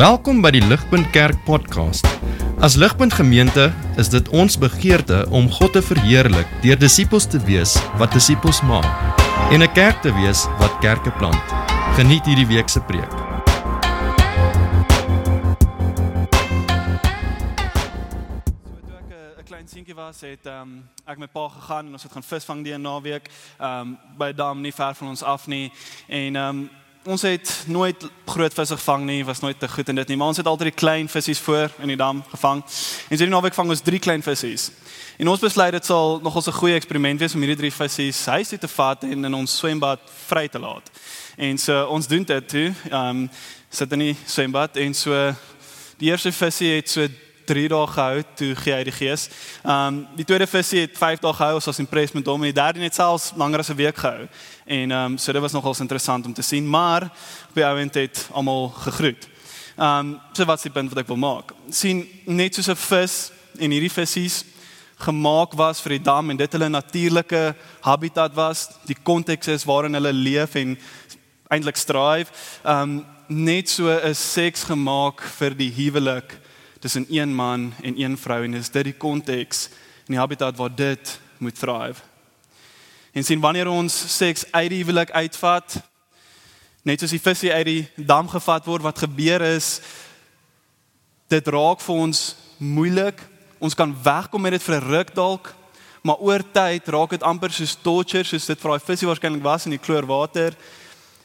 Welkom by die Ligpunt Kerk podcast. As Ligpunt Gemeente is dit ons begeerte om God te verheerlik deur disippels te wees wat disippels maak en 'n kerk te wees wat kerke plant. Geniet hierdie week se preek. So toe ek 'n- 'n klein seentjie was, het um, ek met pa gegaan en ons het gaan visvang die naweek um, by 'n dam nie ver van ons af nie. En um, ons het nooit groot visse gevang nie, was nooit te goed in dit nie, maar ons het altyd die klein visse voor in die dam gevang. En so die naweek vang ons drie klein visse. En ons besluit dit sal nogals 'n goeie eksperiment wees om hierdie drie visse huis toe te vat en in ons swembad vry te laat. En so ons doen dit toe. Ehm um, sit in die swembad en so die eerste visie het so 3 dae gehou toe gee hy die gees. Ehm um, die tweede visie het 5 dae gehou, ons was impressed met hom en die derde het selfs langer as 'n week gehou. En ehm um, so dit was nogals interessant om te sien, maar op die ouend het almal gegroet. Ehm um, so wat die punt wat ek wil maak? sien net soos 'n vis en hierdie visse gemaak was vir die dam en dit hulle natuurlike habitat was, die konteks is waarin hulle leef en eintlik strive. Um net so is seks gemaak vir die huwelik tussen een man en een vrou en dis dit die konteks en die habitat waar dit moet thrive. En sien wanneer ons seks uit die huwelik uitvat, net soos die visie uit die dam gevat word, wat gebeur is dit raak vir ons moeilik. Ons kan wegkom met dit vir 'n ruk dalk, maar oor tyd raak dit amper soos torture, soos dit vir daai visie waarskynlik was in die kloorwater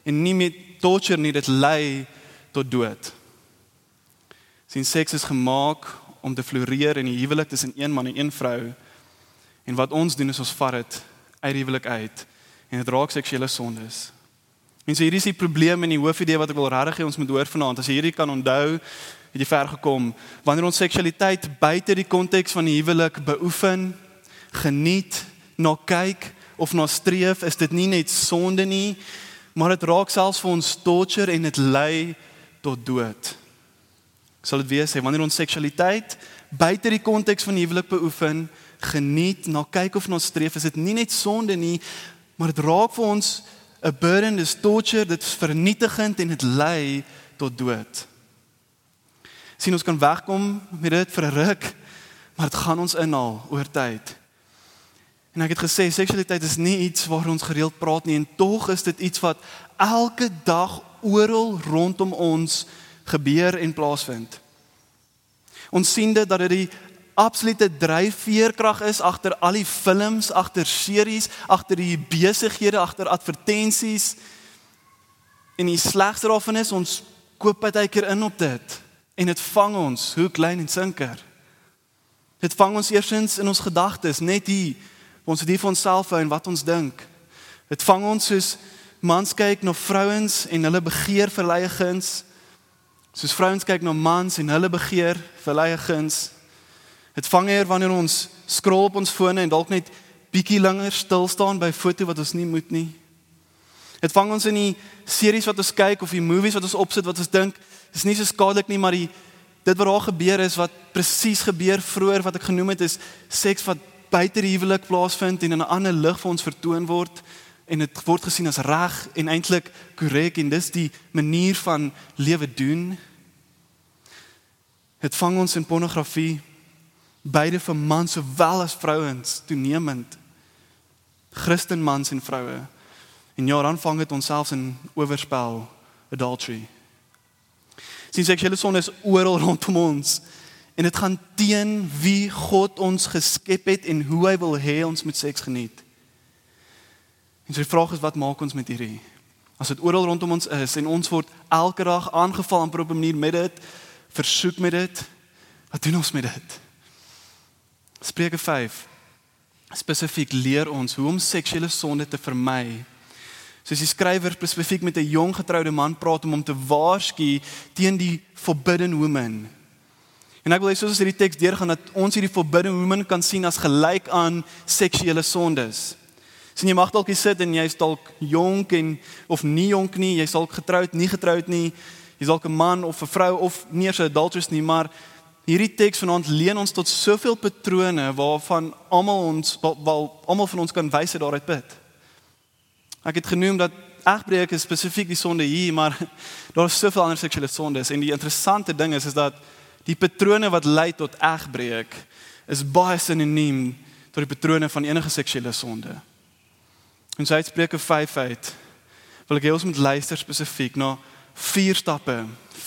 en nie met torture nie, dit lei tot dood. Sien seks is gemaak om te floreer in die huwelik tussen een man en een vrou. En wat ons doen is ons vat dit uit die huwelik uit en dit raak seksuele sondes. En so hierdie is die probleem en die hoofidee wat ek wil regtig hê ons moet hoor vanaand. As jy hierdie kan onthou, het jy ver gekom. Wanneer ons seksualiteit buite die konteks van die huwelik beoefen, geniet, na kyk of na streef, is dit nie net sonde nie, maar dit raak selfs vir ons torture en dit lei tot dood. Sal dit wees, hè, wanneer ons seksualiteit buite die konteks van huwelik beoefen, geniet, na kyk of na streef, is dit nie net sonde nie, maar dit raak vir ons 'n burden, dis torture, dit is vernietigend en dit lei tot dood. Sien ons kan wegkom met dit vir 'n ruk, maar dit gaan ons inhaal oor tyd. En ek het gesê seksualiteit is nie iets waar ons gereeld praat nie en tog is dit iets wat elke dag oral rondom ons gebeur en plaasvind. Ons sien dit dat dit die absolute dryfveerkrag is agter al die films, agter series, agter die besighede, agter advertensies. En die slegste daarvan is ons koop baie keer in op dit en dit vang ons hoe klein en sinker. Dit vang ons eersins in ons gedagtes, net hier ons het hier vir onsself hou en wat ons dink. Dit vang ons soos mans kyk na vrouens en hulle begeer verleie guns. Soos vrouens kyk na mans en hulle begeer verleie guns. Dit vang eer wanneer ons scroll op ons fone en dalk net bietjie langer stil staan by 'n foto wat ons nie moet nie. Dit vang ons in die series wat ons kyk of die movies wat ons opsit wat ons dink dis nie so skadelik nie, maar die dit wat daar gebeur is wat presies gebeur vroeër wat ek genoem het is seks wat buite die huwelik plaasvind en in 'n ander lig vir ons vertoon word en dit word gesien as reg en eintlik korrek en dis die manier van lewe doen. Dit vang ons in pornografie beide vir mans sowel as vrouens toenemend. Christen mans en vroue. En ja, dan vang dit onsself in oorspel, adultery. Sien seksuele sonde is oral rondom ons en dit gaan teen wie God ons geskep het en hoe hy wil hê ons moet seks geniet. En so die vraag is wat maak ons met hierdie? As dit oral rondom ons is en ons word elke dag aangeval op 'n manier met dit, versoek met dit, wat doen ons met dit? Spreuke 5 spesifiek leer ons hoe om seksuele sonde te vermy. Soos die skrywer spesifiek met 'n jong getroude man praat om hom te waarsku teen die forbidden woman. En ek wil hê soos ons hierdie teks deurgaan dat ons hierdie forbidden woman kan sien as gelyk aan seksuele sondes. Sien jy mag dalk hier sit en jy's dalk jonk en of nie jonk nie, jy's dalk getroud, nie getroud nie, jy's dalk 'n man of 'n vrou of nie eens 'n adulteress nie, maar hierdie teks vanaand leen ons tot soveel patrone waarvan almal ons wel almal van ons kan wys uit daaruit put. Ek het genoem dat egbreek is spesifiek die sonde hier, maar daar is soveel ander seksuele sondes en die interessante ding is is dat die patrone wat lei tot egbreek is baie sinoniem tot die patrone van enige seksuele sonde. En sy Spreuke 5 uit wil ek hê ons moet luister spesifiek na vier stappe,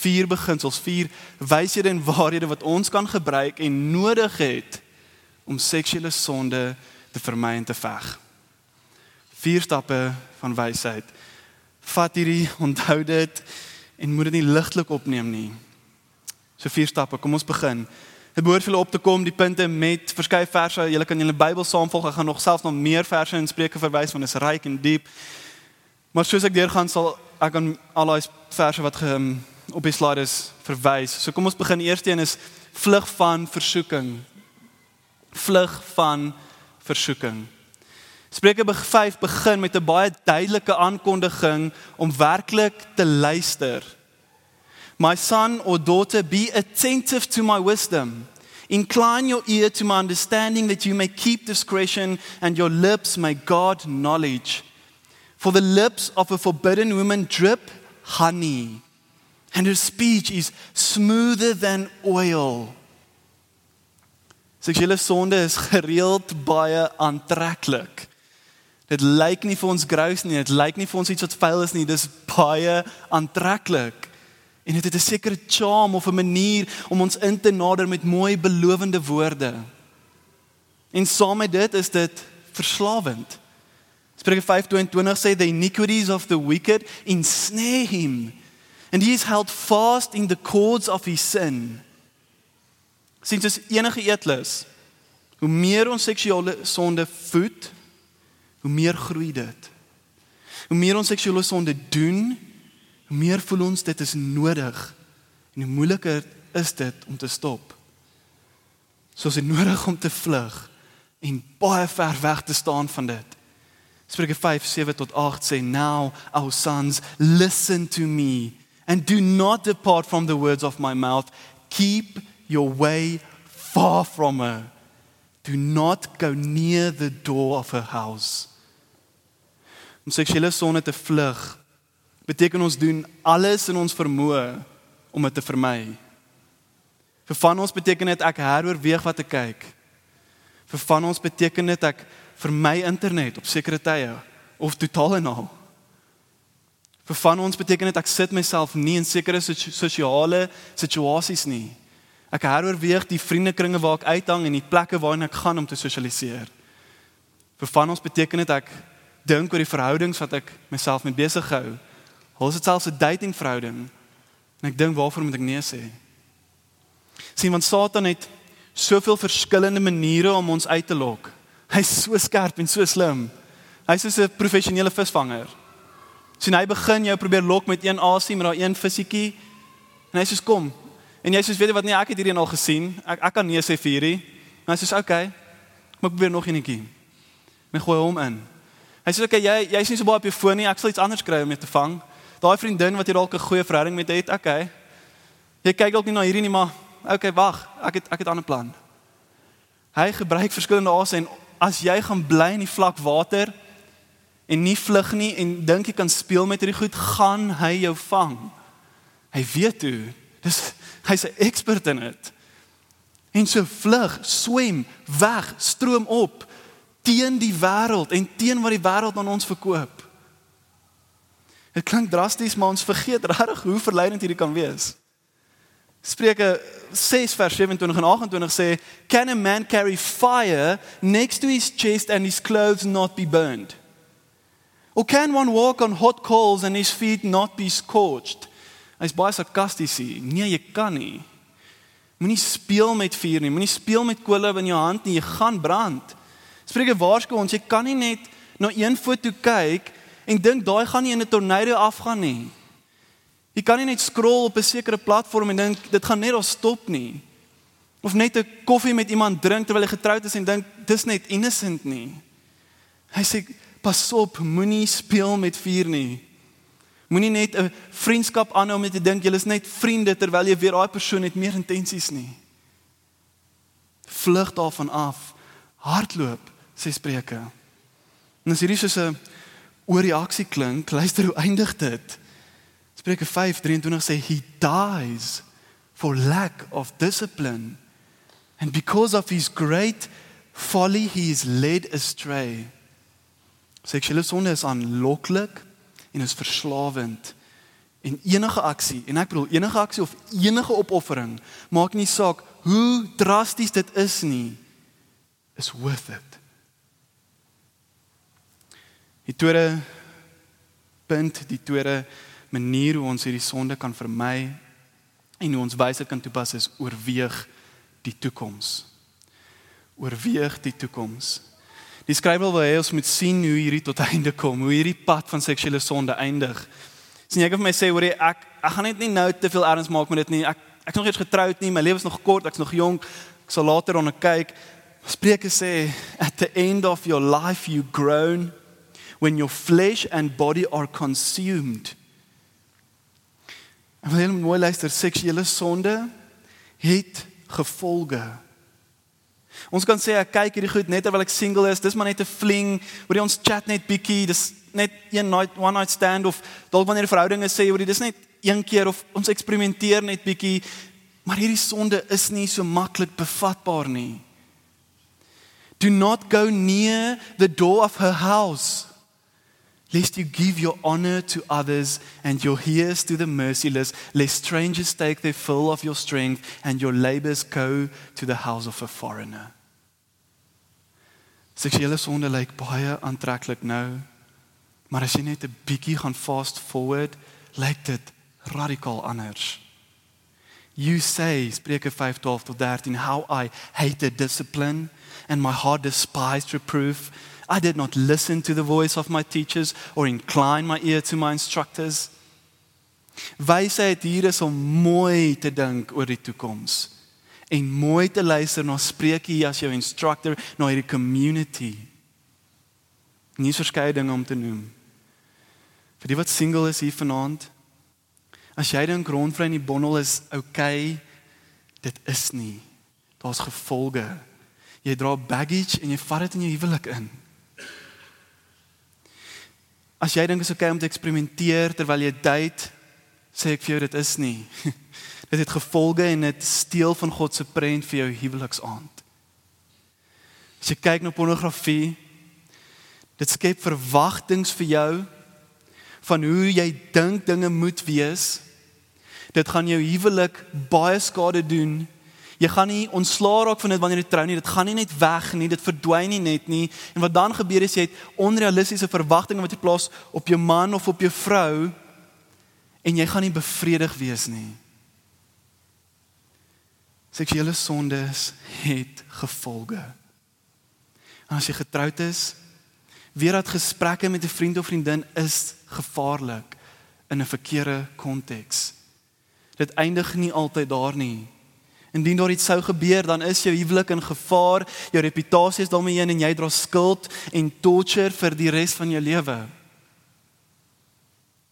vier beginsels, vier wyshede en waarhede wat ons kan gebruik en nodig het om seksuele sonde te vermy en te veg. Vier stappe van wysheid. Vat hierdie, onthou dit en moet dit nie ligtelik opneem nie. So vier stappe, kom ons begin. Dit behoort vir julle op te kom die punte met verskeie verse. Julle kan julle Bybel saamvolg. Ek gaan nog selfs nog meer verse in Spreuke verwys want dit is ryk en diep. Maar soos ek deurgaan sal ek aan al daai verse wat ge, um, op die slide is verwys. So kom ons begin. Eerste een is vlug van versoeking. Vlug van versoeking. Spreuke 5 begin met 'n baie duidelike aankondiging om werklik te luister. My son or daughter, be attentive to my wisdom. Incline your ear to my understanding that you may keep discretion and your lips may guard knowledge. For the lips of a forbidden woman drip honey, and her speech is smoother than oil. Seksuele sonde is gereeld baie aantreklik. Dit lyk nie vir ons grous nie, dit lyk nie vir ons iets wat vuil is nie, dis baie aantreklik. En dit het 'n sekere charm of 'n manier om ons in te nader met mooi belovende woorde. En saam met dit is dit verslawend. Spreuke 5:22 sê the iniquities of the wicked ensnare him and he is held fast in the cords of his sin. Sien dis enige eetlus. Hoe meer ons seksuele sonde voed, hoe meer groei dit. Hoe meer ons seksuele sonde doen, hoe meer voel ons dit is nodig en hoe moeiliker is dit om te stop. Soos dit nodig om te vlug en baie ver weg te staan van dit. Spreuke 5:7 tot 8 sê now our sons listen to me and do not depart from the words of my mouth keep your way far from her do not go near the door of her house om seksuele sonde te vlug beteken ons doen alles in ons vermoë om dit te vermy. Vir van ons beteken dit ek heroorweeg wat ek kyk. Vir van ons beteken dit ek vermy internet op sekere tye of totaal en al. Vir van ons beteken dit ek sit myself nie in sekere sosiale situasies nie. Ek heroorweeg die vriendekringe waar ek uithang en die plekke waarna ek gaan om te sosialiseer. Vir van ons beteken dit ek dink oor die verhoudings wat ek myself mee besig hou. Hulle het selfs 'n dating verhouding. En ek dink waarvoor moet ek nee sê? Sien want Satan het soveel verskillende maniere om ons uit te lok. Hy's so skerp en so slim. Hy's soos 'n professionele visvanger. Sien hy begin jou probeer lok met een asie met daai een visietjie. En hy sê kom. En jy sê weet jy wat nee ek het hierdie al gesien. Ek ek kan nee sê vir hierdie. En hy sê okay. Maar probeer nog eenetjie. Men gooi hom in. Hy sê okay, jy jy's nie so baie op jou foon nie. Ek sal iets anders kry om jou te vang. Daai vriendin wat jy dalk 'n goeie verhouding met het, okay. Jy kyk dalk nie na hierdie nie, maar okay, wag. Ek het ek het 'n ander plan. Hy gebruik verskillende ase en as jy gaan bly in die vlak water en nie vlug nie en dink jy kan speel met hierdie goed, gaan hy jou vang. Hy weet hoe. Dis hy's 'n ekspert in dit. En so vlug, swem, weg, stroom op teen die wêreld en teen wat die wêreld aan ons verkoop. Dit klink drasties, maar ons vergeet regtig hoe verleidend hierdie kan wees. Spreuke 6 vers 27 en 28 sê, "Can a man carry fire next to his chest and his clothes not be burned? Or can one walk on hot coals and his feet not be scorched?" Hy's baie sarkasties hier. Nee, jy kan nie. Moenie speel met vuur nie. Moenie speel met kolle in jou hand nie. Jy gaan brand. Spreuke waarsku ons jy kan nie net na een foto kyk en dink daai gaan nie in 'n tornado afgaan nie. Jy kan nie net scroll op 'n sekere platform en dink dit gaan net daar stop nie. Of net 'n koffie met iemand drink terwyl jy getroud is en dink dis net innocent nie. Hy sê pas op, moenie speel met vuur nie. Moenie net 'n vriendskap aanhou met te dink jy is net vriende terwyl jy weet daai persoon het meer intensies nie. Vlug daarvan af. Hardloop sê Spreuke. En as hierdie soos 'n oorreaksie klink, luister hoe eindig dit. Spreuke 5:23 sê he dies for lack of discipline and because of his great folly he is led astray. Seksuele sonde is aanloklik en is verslawend. En enige aksie, en ek bedoel enige aksie of enige opoffering, maak nie saak hoe drasties dit is nie, is worth it. Die tweede punt, die tweede manier hoe ons hierdie sonde kan vermy en hoe ons wysheid kan toepas is oorweeg die toekoms. Oorweeg die toekoms. Die skrywer wil hê ons moet sien hoe hierdie tot einde kom, hoe hierdie pad van seksuele sonde eindig. Sien jy ek vir my sê hoor jy ek ek gaan net nie nou te veel erns maak met dit nie. Ek ek is nog eers getroud nie, my lewe is nog kort, ek's nog jonk. Ek sal later onder kyk. Spreuke sê at the end of your life you groan when your flesh and body are consumed. En wanneer jy mooi luister, seksuele sonde het gevolge. Ons kan sê ek kyk hierdie goed net terwyl ek single is, dis maar net 'n fling, waar ons chat net bietjie, dis net een night one night stand of dalk wanneer die verhoudinge sê oor dit is net een keer of ons eksperimenteer net bietjie. Maar hierdie sonde is nie so maklik bevatbaar nie. Do not go near the door of her house lest you give your honor to others and your ears to the merciless lest strangers take their fill of your strength and your labors go to the house of a foreigner seksuele sonde lyk baie aantreklik nou Maar as jy net 'n bietjie gaan fast forward, lyk dit radikaal anders. You say Spreuke 5:12 tot 13 how I hated discipline and my heart despised reproof. I did not listen to the voice of my teachers or incline my ear to my instructors. Wysheid hier is om mooi te dink oor die toekoms en mooi te luister na Spreuke as jou instructor na hierdie community. Nie verskeie dinge om te noem. Vir die wat single is hier vanaand. As jy dink rondvry in die bondel is okay, dit is nie. Daar's gevolge. Jy dra baggage en jy vat dit in jou huwelik in. As jy dink is okay om te eksperimenteer terwyl jy date, sê ek vir jou dit is nie. dit het gevolge en dit steel van God se prent vir jou huweliksaand. As jy kyk na pornografie, dit skep verwagtinge vir jou van hoe jy dink dinge moet wees. Dit gaan jou huwelik baie skade doen. Jy gaan nie ontslaa raak van dit wanneer jy trou nie. Dit gaan nie net weg nie, dit verdwyn nie net nie. En wat dan gebeur is jy het onrealistiese verwagtinge wat jy plaas op jou man of op jou vrou en jy gaan nie bevredig wees nie. Seksuele sondes het gevolge. En as jy getroud is, weer dat gesprekke met 'n vriend of vriendin is gevaarlik in 'n verkeerde konteks. Dit eindig nie altyd daar nie. Indien daar iets sou gebeur, dan is jou huwelik in gevaar, jou reputasie is daarmee heen en jy dra skuld en torture vir die res van jou lewe.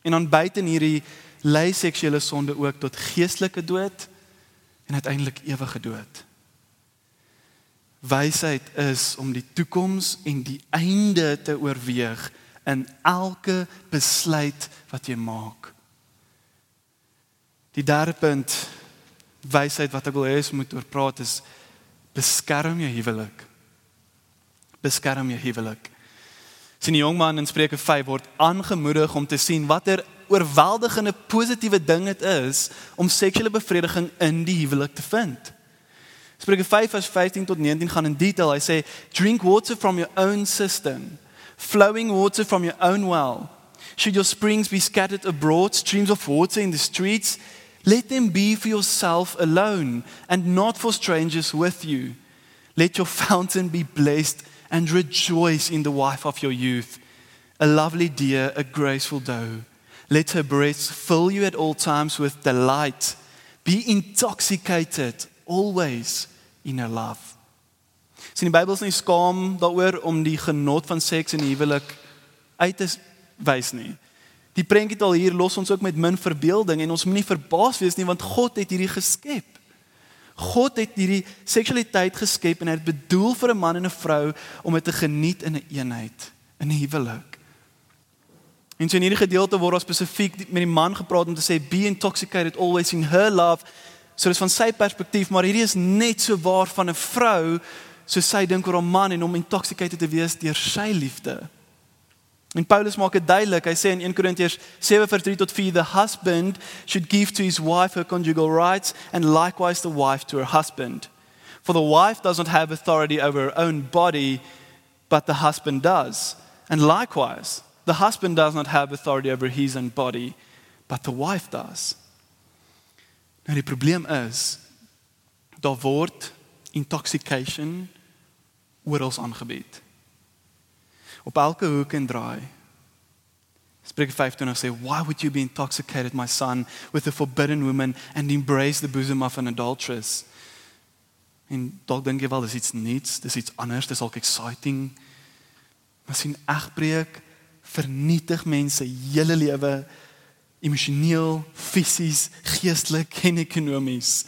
En dan buite hierdie lei seksuele sonde ook tot geestelike dood en uiteindelik ewige dood. Wysheid is om die toekoms en die einde te oorweeg in elke besluit wat jy maak. Die derde punt wysheid wat ek wil hê ons moet oor praat is beskerm jou huwelik. Beskerm jou huwelik. Sien die jong man in Spreuke 5 word aangemoedig om te sien watter oorweldigende positiewe ding dit is om seksuele bevrediging in die huwelik te vind. Spreuke 5 vers 15 tot 19 gaan in detail. Hy sê drink water from your own cistern flowing water from your own well. Should your springs be scattered abroad, streams of water in the streets, let them be for yourself alone and not for strangers with you. Let your fountain be blessed and rejoice in the wife of your youth, a lovely deer, a graceful doe. Let her breasts fill you at all times with delight. Be intoxicated always in her love. Sien die Bybel is nie skaam daaroor om die genot van seks in die huwelik uit te wys nie. Die prentjie al hier los ons ook met min verbeelding en ons moenie verbaas wees nie want God het hierdie geskep. God het hierdie seksualiteit geskep en hy het bedoel vir 'n man en 'n vrou om dit te geniet in 'n een eenheid, in 'n huwelik. En so in hierdie gedeelte word daar spesifiek met die man gepraat om te sê be intoxicated always in her love. So dis van sy perspektief, maar hierdie is net so waar van 'n vrou so sy dink oor 'n man en om intoxicated te wees deur sy liefde. En Paulus maak dit duidelik. Hy sê in 1 Korintiërs 7:3 tot 4 the husband should give to his wife her conjugal rights and likewise the wife to her husband. For the wife does not have authority over her own body, but the husband does. And likewise, the husband does not have authority over his own body, but the wife does. Nou die probleem is daar word intoxication oral aangebied. Op elke hoek en draai. Spreuke 25 sê, "Why would you be intoxicated, my son, with a forbidden woman and embrace the bosom of an adulteress?" En dalk dink jy wel dis iets nuuts, dis iets anders, dis ook exciting. Maar sien egbreek vernietig mense hele lewe emosioneel, fisies, geestelik en ekonomies.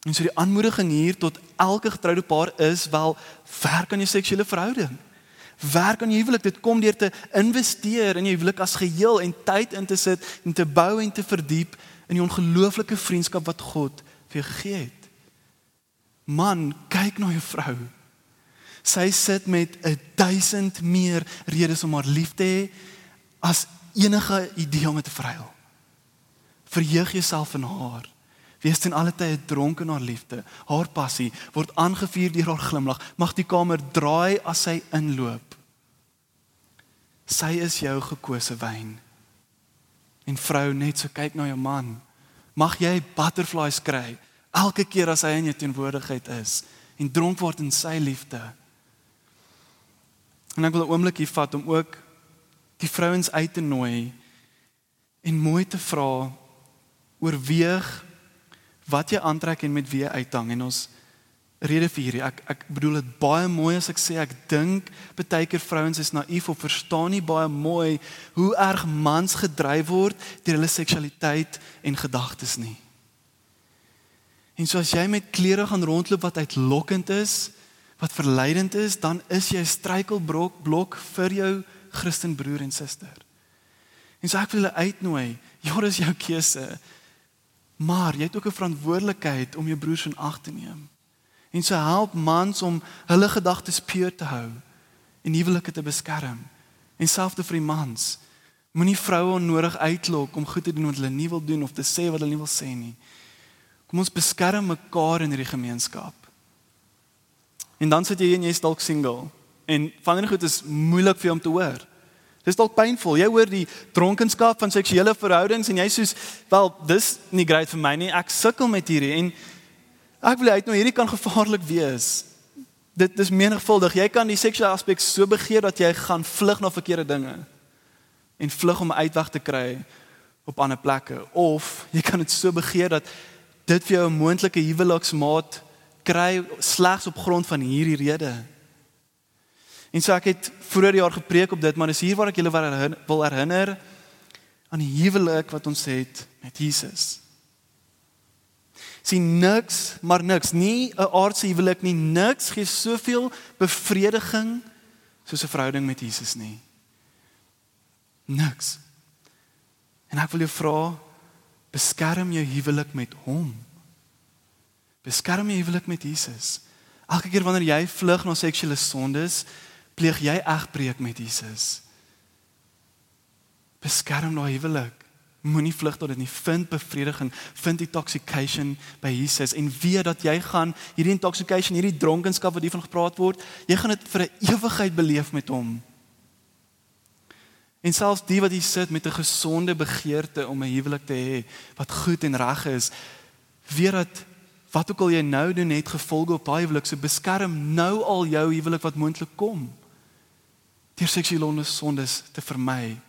En so die aanmoediging hier tot elke getroude paar is wel werk aan jou seksuele verhouding. Werk aan jou huwelik. Dit kom deur te investeer in jou huwelik as geheel en tyd in te sit en te bou en te verdiep in die ongelooflike vriendskap wat God vir jou gegee het. Man, kyk na jou vrou. Sy sit met 'n duisend meer redes om haar lief te hê as enige idee om te vryel. Verheug jouself in haar. Wees ten alle tye dronk in haar liefde. Haar passie word aangevuur deur haar glimlag. Mag die kamer draai as sy inloop. Sy is jou gekose wyn. En vrou, net so kyk na jou man. Mag jy butterflies kry elke keer as hy in jou teenwoordigheid is en dronk word in sy liefde. En ek wil 'n oomblik hier vat om ook die vrouens uit te nooi en mooi te vra oorweeg wat jy aantrek en met wie jy uithang en ons rede vir hierdie ek ek bedoel dit baie mooi as ek sê ek dink baie keer vrouens is naïef of verstaan nie baie mooi hoe erg mans gedryf word deur hulle seksualiteit en gedagtes nie. En so as jy met klere gaan rondloop wat uitlokkend is, wat verleidend is, dan is jy 'n struikelblok blok vir jou Christen broer en suster. En so ek wil hulle uitnooi, ja, dis jou keuse. Maar jy het ook 'n verantwoordelikheid om jou broers in ag te neem. En so help mans om hulle gedagtes pure te hou en huwelike te beskerm. En selfs vir die mans, moenie vroue onnodig uitlok om goed te doen wat hulle nie wil doen of te sê wat hulle nie wil sê nie. Kom ons beskerm mekaar in hierdie gemeenskap. En dan sit jy en jy's dalk single en van die goed is moeilik vir jou om te hoor. Dis dalk pynvol. Jy hoor die dronkenskap van seksuele verhoudings en jy sê wel dis nie great vir my nie. Ek sukkel met hierdie en ek wil uit nou hierdie kan gevaarlik wees. Dit is menigvuldig. Jy kan die seksuele aspek so begeer dat jy gaan vlug na verkeerde dinge en vlug om uitweg te kry op ander plekke of jy kan dit so begeer dat dit vir jou 'n moontlike huweliksmaat kry slegs op grond van hierdie rede. En so ek het vroeër jaar gepreek op dit, maar dis hier waar ek julle wil herinner aan die huwelik wat ons het met Jesus. Sien niks, maar niks, nie 'n aardse huwelik nie, niks gee soveel bevrediging soos 'n verhouding met Jesus nie. Niks. En ek wil jou vra, beskerm jou huwelik met hom. Beskerm jou huwelik met Jesus. Elke keer wanneer jy vlug na seksuele sondes, pleeg jy egbreek met Jesus. Beskerm daai huwelik. Moenie vlug tot dit nie vind bevrediging, vind intoxication by Jesus en weet dat jy gaan hierdie intoxication, hierdie dronkenskap wat hiervan gepraat word, jy gaan dit vir 'n ewigheid beleef met hom. En selfs die wat hier sit met 'n gesonde begeerte om 'n huwelik te hê wat goed en reg is, weet dat wat ook al jy nou doen het gevolge op daai huwelik, so beskerm nou al jou huwelik wat moontlik kom. Deur seksuele sondes te vermy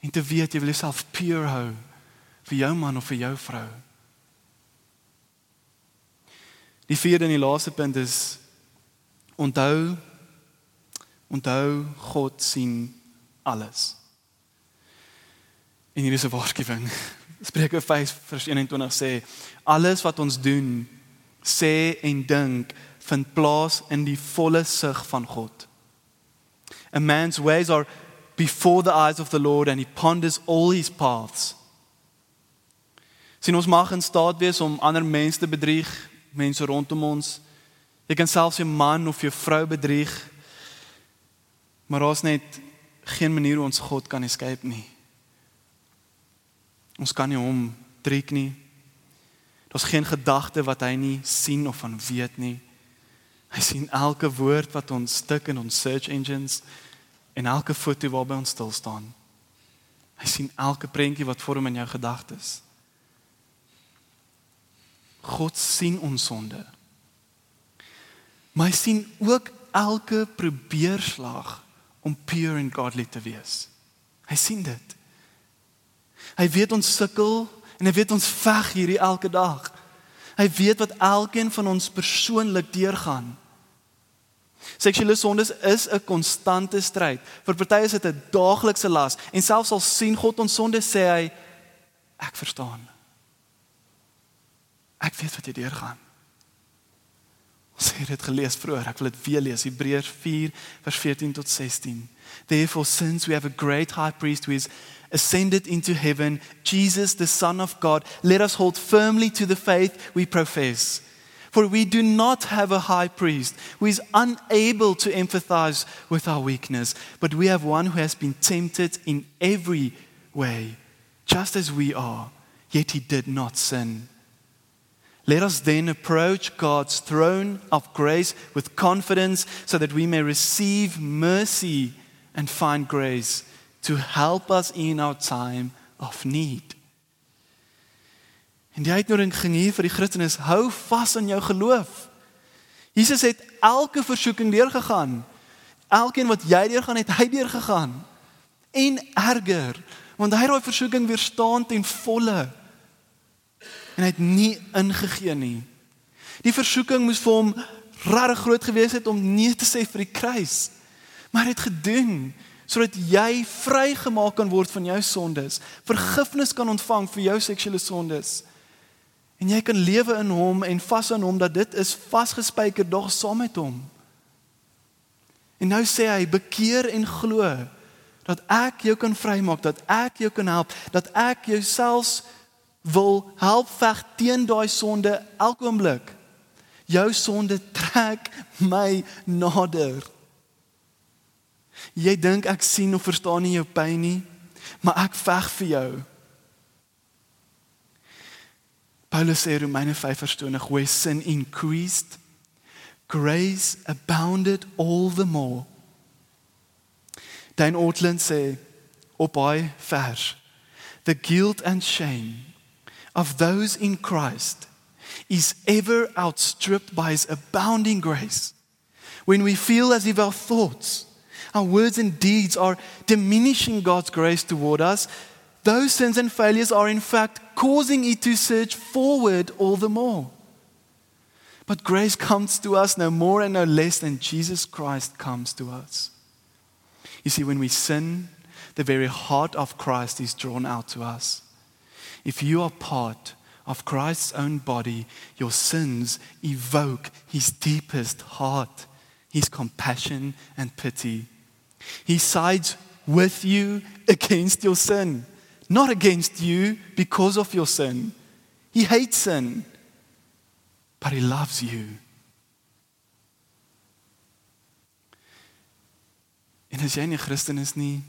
en te weet jy wil jouself pure hou vir jou man of vir jou vrou. Die vierde en die laaste punt is onthou onthou God sien alles. En hier is 'n waarskuwing. Spreuke 5 vers 21 sê alles wat ons doen, sê en dink vind plaas in die volle sig van God. A man's ways are before the eyes of the Lord and he ponders all his paths. Sien ons mag in staat wees om ander mense te bedrieg, mense rondom ons. Jy kan selfs jou man of jou vrou bedrieg. Maar daar's net geen manier hoe ons God kan escape nie. Ons kan nie hom trek nie. Daar's geen gedagte wat hy nie sien of van weet nie. Hy sien elke woord wat ons stik in ons search engines en elke foto waarby ons stil staan. Hy sien elke prentjie wat vorm in jou gedagtes. God sien ons sonde. Maar hy sien ook elke probeerslag om pure and godly te wees. Hy sien dit. Hy weet ons sukkel en hy weet ons veg hierdie elke dag. Hy weet wat elkeen van ons persoonlik deurgaan. Seksuele sondes is 'n konstante stryd. Vir party is dit 'n daaglikse las en selfs al sien God ons sonde sê hy ek verstaan. Ek weet wat jy deurgaan. Ons het dit gelees vroeër, ek wil dit weer lees, Hebreërs 4 vers 14 tot 16. Therefore since we have a great high priest who is ascended into heaven, Jesus the son of God, let us hold firmly to the faith we profess. For we do not have a high priest who is unable to empathize with our weakness, but we have one who has been tempted in every way, just as we are, yet he did not sin. Let us then approach God's throne of grace with confidence so that we may receive mercy and find grace to help us in our time of need. En die uitnodiging ging hier vir die Christen is hou vas aan jou geloof. Jesus het elke versoeking deurgegaan. Elkeen wat jy deurgaan het, hy deurgegaan. En erger, want hy het daai versoeking weerstaan ten volle en hy het nie ingegee nie. Die versoeking moes vir hom regtig groot gewees het om nee te sê vir die kruis. Maar hy het gedoen sodat jy vrygemaak kan word van jou sondes, vergifnis kan ontvang vir jou seksuele sondes. En jy kan lewe in hom en vas aan hom dat dit is vasgespijker dog saam met hom. En nou sê hy bekeer en glo dat ek jou kan vrymaak, dat ek jou kan help, dat ek jou selfs wil help veg teen daai sonde elke oomblik. Jou sonde trek my nader. Jy dink ek sien of verstaan nie jou pyn nie, maar ek veg vir jou. Paulus sê in Romeine 5:20, "Where sin increased, grace abounded all the more." Dan Ortland sê op hy vers, "The guilt and shame of those in Christ is ever outstripped by his abounding grace. When we feel as if our thoughts, our words and deeds are diminishing God's grace toward us, those sins and failures are in fact causing it to surge forward all the more. But grace comes to us no more and no less than Jesus Christ comes to us. You see, when we sin, the very heart of Christ is drawn out to us. If you are part of Christ's own body, your sins evoke his deepest heart, his compassion and pity. He sides with you against your sin, not against you because of your sin. He hates sin, but he loves you. En as jy nie 'n Christen is nie,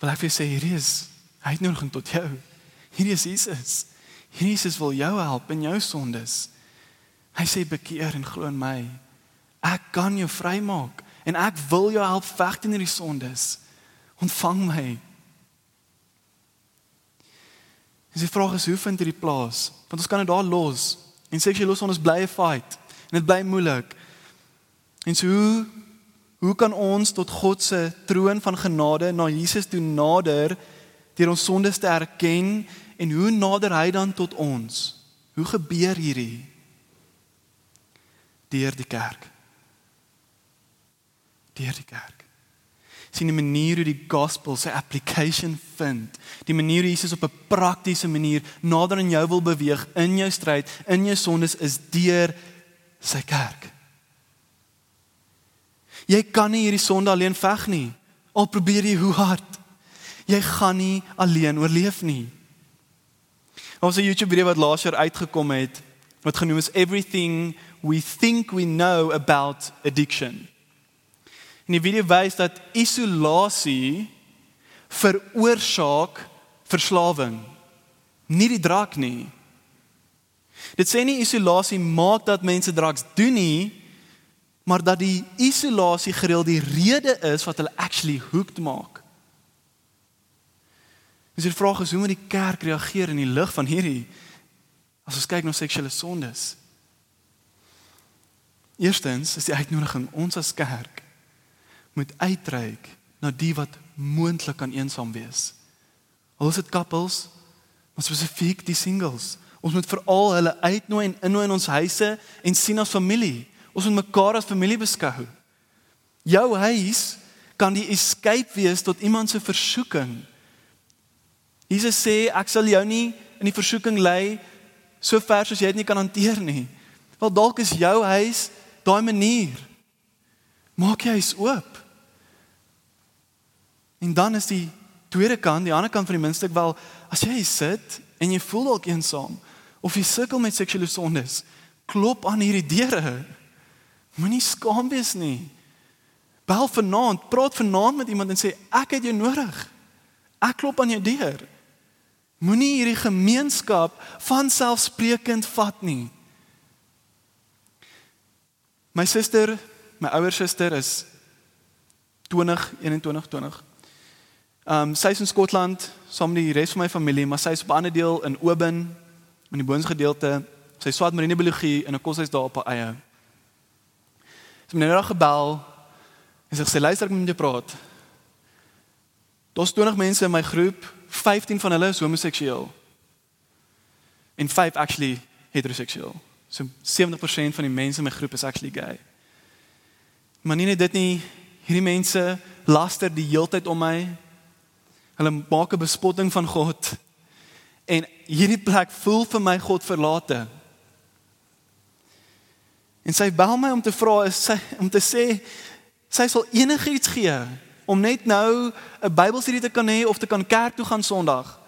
wil ek vir jou sê hierdie is uitnodiging tot jou. Hierdie is Jesus. Jesus wil jou help in jou sondes. Hy sê bekeer en glo in my. Ek kan jou vrymaak en ek wil jou help veg teen hierdie sondes. Ontvang my. Dis die vraag is hoe vind hierdie plaas? Want ons kan dit daar los en sê jy los ons bly 'n fight en dit bly moeilik. En so hoe hoe kan ons tot God se troon van genade na Jesus toe nader deur ons sondes te erken en hoe nader hy dan tot ons? Hoe gebeur hierdie? Deur die kerk. Deur die kerk. Sien die manier hoe die gospel sy application vind. Die manier hoe Jesus op 'n praktiese manier nader aan jou wil beweeg in jou stryd, in jou sondes is deur sy kerk. Jy kan nie hierdie sonde alleen veg nie. Al probeer jy hoe hard, jy gaan nie alleen oorleef nie. Ons het 'n YouTube video wat laas jaar uitgekom het wat genoem is Everything we think we know about addiction. En die video wys dat isolasie veroorsaak verslawing. Nie die drak nie. Dit sê nie isolasie maak dat mense drugs doen nie, maar dat die isolasie gereeld die rede is wat hulle actually hooked maak. Dis die vraag is hoe moet die kerk reageer in die lig van hierdie as ons kyk na seksuele sondes? Eerstens is die uitnodiging ons as kerk moet uitreik na die wat moontlik kan eensaam wees. Al is dit koppels, maar spesifiek die singles. Ons moet veral hulle uitnooi en innooi in ons huise en sien as familie. Ons moet mekaar as familie beskou. Jou huis kan die escape wees tot iemand se versoeking. Jesus sê ek sal jou nie in die versoeking lei so ver soos jy dit nie kan hanteer nie. Wel dalk is jou huis daai manier. Maak jy huis oop. En dan is die tweede kant, die ander kant van die muntstuk wel as jy sit en jy voel dalk eensaam of jy sukkel met seksuele sondes, klop aan hierdie deure. Moenie skaam wees nie. Bel vanaand, praat vanaand met iemand en sê ek het jou nodig. Ek klop aan jou deur. Moenie hierdie gemeenskap van selfsprekend vat nie. My suster, my ouer suster is 20 21 20. Ehm um, sy is in Skotland saam met die res van my familie, maar sy is op 'n ander deel in Oban in die boonsgedeelte. Sy swat marine biologie in 'n koshuis daar op haar eie. Sy het my nou gebel en sy sê luister ek moet met jou praat. Daar's 20 mense in my groep 15 van hulle is homoseksueel. En 5 actually heteroseksueel. So 70% van die mense in my groep is actually gay. Maar nie net dit nie, hierdie mense laster die heeltyd om my. Hulle maak 'n bespotting van God. En hierdie plek voel vir my God verlate. En sy bel my om te vra is sy om te sê sy sal enigiets gee om net nou 'n Bybelstudie te kan hê of te kan kerk toe gaan Sondag.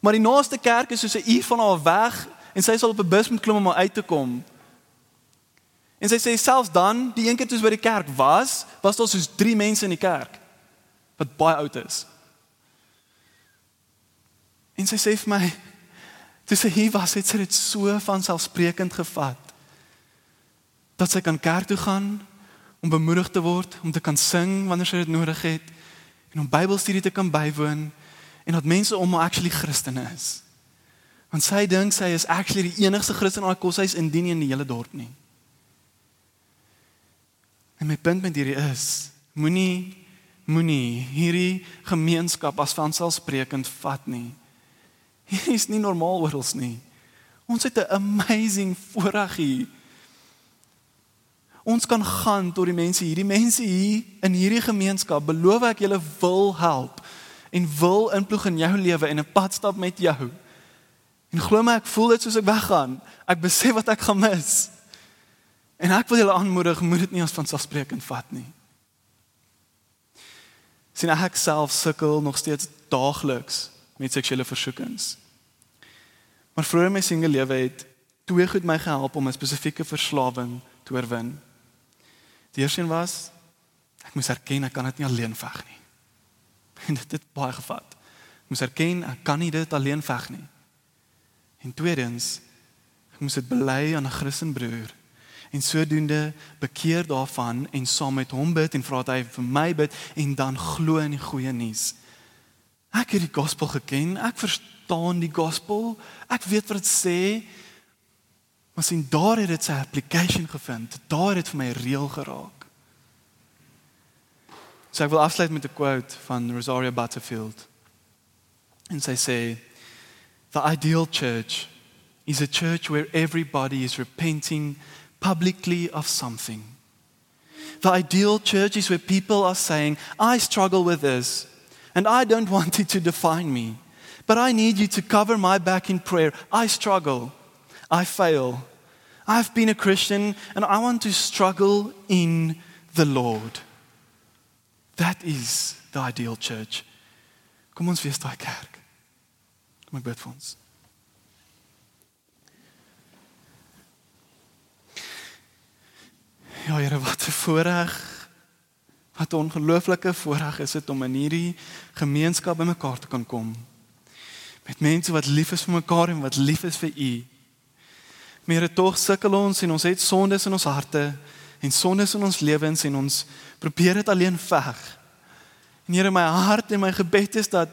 Maar die naaste kerk is soos 'n uur van haar weg en sy sal op 'n bus moet klim om uit te kom. En sy sê selfs dan, die een keer toe sy by die kerk was, was daar soos 3 mense in die kerk wat baie oud is. En sy sê vir my, toe sy hier was, het sy dit so van selfsprekend gevat dat sy kan kerk toe gaan om bemoedig te word, om te kan sing wanneer sy dit nodig het en om Bybelstudie te kan bywoon en dat mense om haar actually Christene is. Want sy dink sy is actually die enigste Christen in haar koshuis indien nie in die hele dorp nie. En my punt met hierdie is, moenie moenie hierdie gemeenskap as vanselfsprekend vat nie. Hier is nie normaal oral nie. Ons het 'n amazing voorreg hier Ons kan gaan tot die mense hier, die mense hier in hierdie gemeenskap. Beloof ek julle wil help en wil inploeg in jou lewe en 'n pad stap met jou. En glo my, ek voel dit soos ek weggaan. Ek besef wat ek gaan mis. En ek wil julle aanmoedig, moet dit nie as vanselfsprekend vat nie. Sien ek self sukkel nog steeds daagliks met seksuele versoekings. Maar vroeër in my single lewe het twee goed my gehelp om 'n spesifieke verslawing te oorwin. Die eerste een was ek moes erken ek kan dit nie alleen veg nie. En dit het baie gevat. Ek moes erken ek kan nie dit alleen veg nie. En tweedens ek moes dit bely aan 'n Christen broer en sodoende bekeer daarvan en saam met hom bid en vra dat hy vir my bid en dan glo in die goeie nuus. Ek het die gospel geken, ek verstaan die gospel, ek weet wat dit sê, Maar sien daar het dit sy application gevind. Daar het vir my reël geraak. So ek wil afsluit met 'n quote van Rosaria Butterfield. En sy sê the ideal church is a church where everybody is repenting publicly of something. The ideal church is where people are saying, I struggle with this and I don't want it to define me. But I need you to cover my back in prayer. I struggle. I fail. I've been a Christian and I want to struggle in the Lord. That is the ideal church. Kom ons wees daai kerk. Kom ek bid vir ons. Ja, Here, wat 'n voorreg. Wat 'n ongelooflike voorreg is dit om in hierdie gemeenskap bymekaar te kan kom. Met mense wat lief is vir mekaar en wat lief is vir U. Meer tog sukkel ons en ons het sondes in ons harte en sondes in ons lewens en ons probeer dit alleen veg. En Here, my hart en my gebed is dat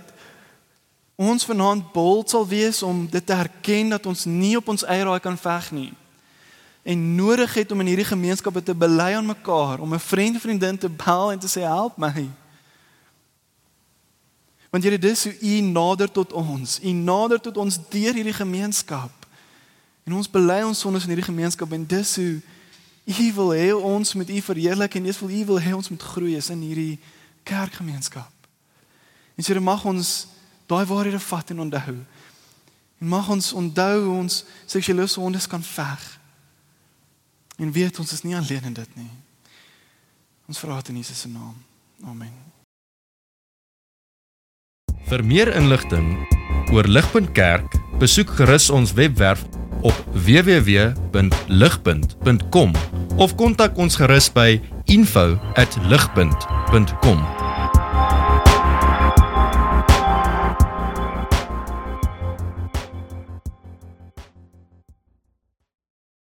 ons vanaand bold sal wees om dit te erken dat ons nie op ons eie raai kan veg nie en nodig het om in hierdie gemeenskappe te bely aan mekaar, om 'n vriend vriendin te bel en te sê help my. Want Here, dis hoe U nader tot ons. U nader tot ons deur hierdie gemeenskap. En ons bely ons sondes in hierdie gemeenskap en dis hoe U wil hê ons met U verheerlik en dis wil U wil hê ons moet groei in hierdie kerkgemeenskap. En Here, mag ons daai waarhede vat en onthou. En mag ons onthou ons seksuele sondes kan veg En weet ons is nie alleen in dit nie. Ons vra dit in Jesus se naam. Amen. Vir meer inligting oor Ligpunt Kerk, besoek gerus ons webwerf op www.ligpunt.com of kontak ons gerus by info@ligpunt.com